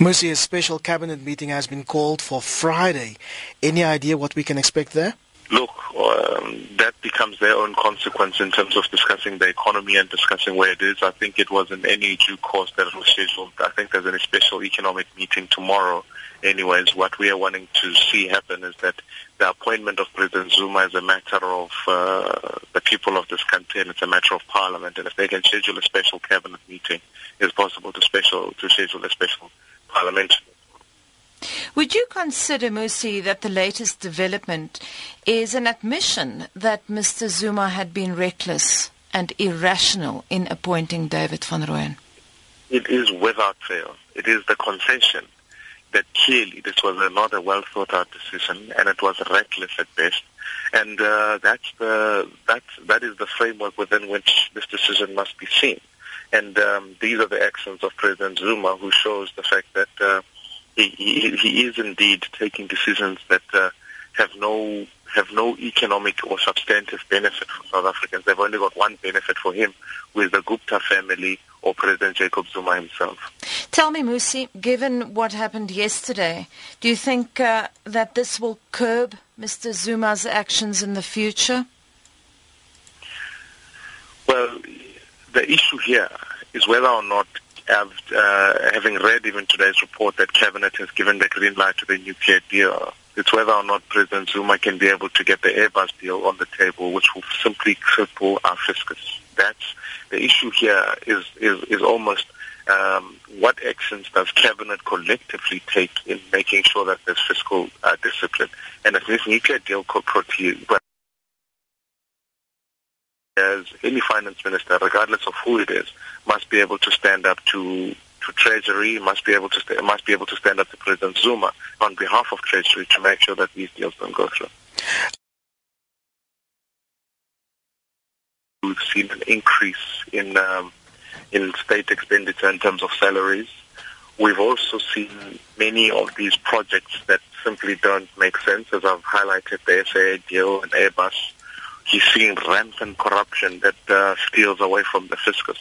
Mmusi, a special cabinet meeting has been called for Friday. Any idea what we can expect there? Look, um, that becomes their own consequence in terms of discussing the economy and discussing where it is. I think it was in any due course that it was scheduled. I think there's a special economic meeting tomorrow. Anyways, what we are wanting to see happen is that the appointment of President Zuma is a matter of uh, the people of this country and it's a matter of parliament. And if they can schedule a special cabinet meeting, it's possible to special to schedule a special Parliament. Would you consider, Mmusi, that the latest development is an admission that Mr. Zuma had been reckless and irrational in appointing David van Rooyen? It is without fail. It is the concession that clearly this was not a well thought out decision and it was reckless at best. And uh, that's the, that's, that is the framework within which this decision must be seen. And um, these are the actions of President Zuma, who shows the fact that uh, he, he, he, is indeed taking decisions that uh, have no have no economic or substantive benefit for South Africans. They've only got one benefit for him, with the Gupta family or President Jacob Zuma himself. Tell me, Mmusi, given what happened yesterday, do you think uh, that this will curb Mr. Zuma's actions in the future? Well, the issue here is whether or not, uh, having read even today's report that Cabinet has given the green light to the nuclear deal, it's whether or not President Zuma can be able to get the Airbus deal on the table, which will simply cripple our fiscus. That's the issue here is, is, is almost um, what actions does Cabinet collectively take in making sure that there's fiscal uh, discipline? And if this nuclear deal could proceed, as any finance minister, regardless of who it is, must be able to stand up to to Treasury, must be able to st- must be able to stand up to President Zuma on behalf of Treasury to make sure that these deals don't go through. We've seen an increase in um, in state expenditure in terms of salaries. We've also seen many of these projects that simply don't make sense, as I've highlighted the SAA deal and Airbus he's seeing rampant corruption that uh, steals away from the fiscus.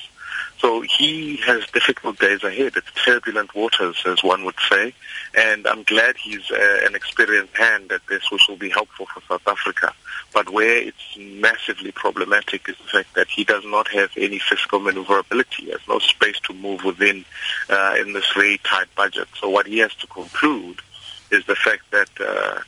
So he has difficult days ahead. It's turbulent waters, as one would say. And I'm glad he's uh, an experienced hand at this, which will be helpful for South Africa. But where it's massively problematic is the fact that he does not have any fiscal maneuverability. Has no space to move within uh, in this very tight budget. So what he has to conclude is the fact that uh,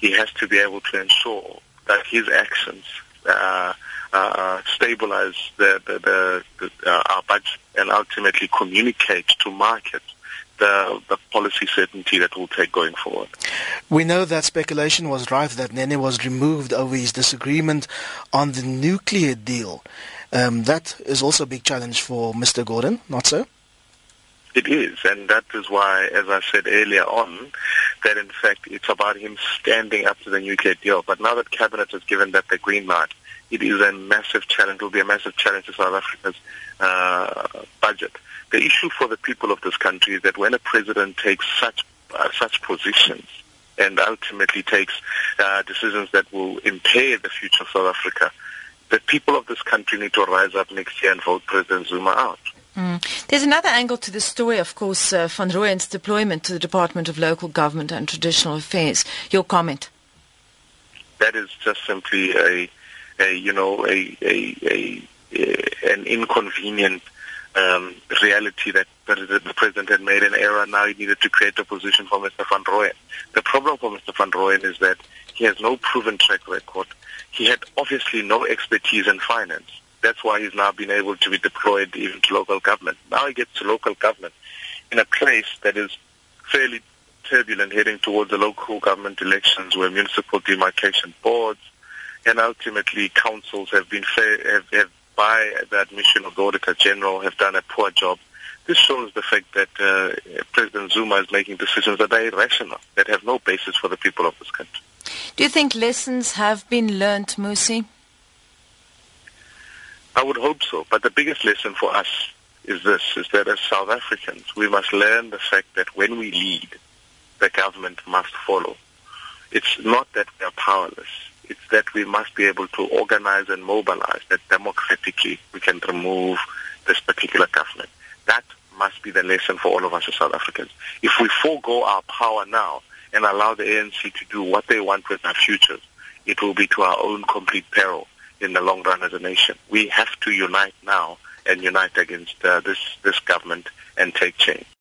he has to be able to ensure that his actions uh, uh, stabilize the, the, the, the uh, our budget and ultimately communicate to markets the, the policy certainty that we'll take going forward. We know that speculation was rife that Nene was removed over his disagreement on the nuclear deal. Um, that is also a big challenge for Mr. Gordhan, not so? It is, and that is why, as I said earlier on, that in fact it's about him standing up to the nuclear deal. But now that Cabinet has given that the green light, it is a massive challenge, it will be a massive challenge to South Africa's uh, budget. The issue for the people of this country is that when a president takes such, uh, such positions and ultimately takes uh, decisions that will impair the future of South Africa, the people of this country need to rise up next year and vote President Zuma out. Mm. There's another angle to the story, of course, uh, Van Rooyen's deployment to the Department of Local Government and Traditional Affairs. Your comment? That is just simply a, a you know, a, a, a, a an inconvenient um, reality that, the president had made an error. Now he needed to create a position for Mr. Van Rooyen. The problem for Mr. Van Rooyen is that he has no proven track record. He had obviously no expertise in finance. That's why he's now been able to be deployed even to local government. Now he gets to local government in a place that is fairly turbulent heading towards the local government elections where municipal demarcation boards and ultimately councils have been fair, have, have by the admission of the Auditor General have done a poor job. This shows the fact that uh, President Zuma is making decisions that are irrational, that have no basis for the people of this country. Do you think lessons have been learned, Mmusi? I would hope so. But the biggest lesson for us is this, is that as South Africans, we must learn the fact that when we lead, the government must follow. It's not that we are powerless. It's that we must be able to organize and mobilize that democratically we can remove this particular government. That must be the lesson for all of us as South Africans. If we forego our power now and allow the ANC to do what they want with our futures, it will be to our own complete peril in the long run as a nation. We have to unite now and unite against uh, this, this government and take change.